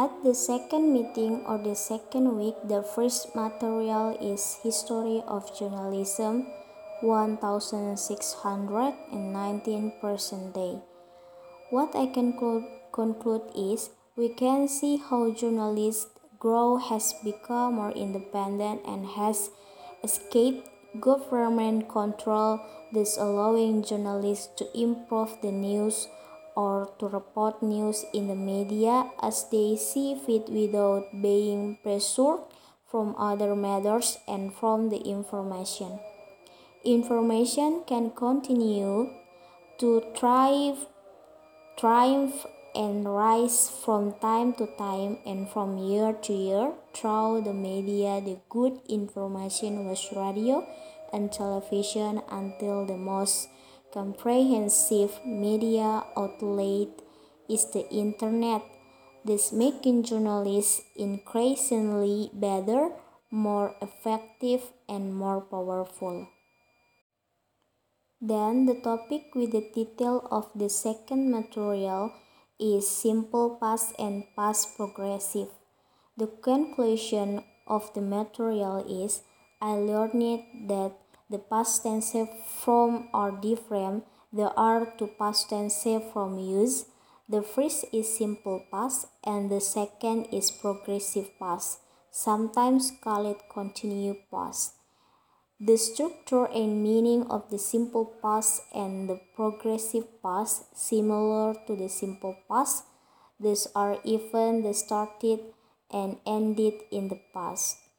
At the second meeting or the second week, the first material is History of Journalism 1619 present day. What I can conclude is we can see how journalists grow has become more independent and has escaped government control, thus allowing journalists to improve the news or to report news in the media as they see fit without being pressured from other matters and from the information. Information can continue to thrive, triumph and rise from time to time and from year to year through the media. The good information was radio and television until the most comprehensive media outlet is the internet, thus making journalists increasingly better, more effective, and more powerful. Then the topic with the title of the second material is simple past and past progressive. The conclusion of the material is I learned that the past tense from are different. the are to past tense from use. The first is simple past and the second is progressive past, sometimes called continuous past. The structure and meaning of the simple past and the progressive past similar to the simple past. These are even the started and ended in the past.